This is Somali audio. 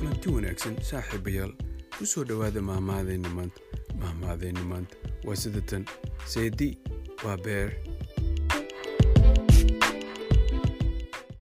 kulanti wanaagsan saaxiibayaal ku soo dhowaada mahmaadayna maanta. Mahmaadayna maanta. Waa sida tan seedi waa beer.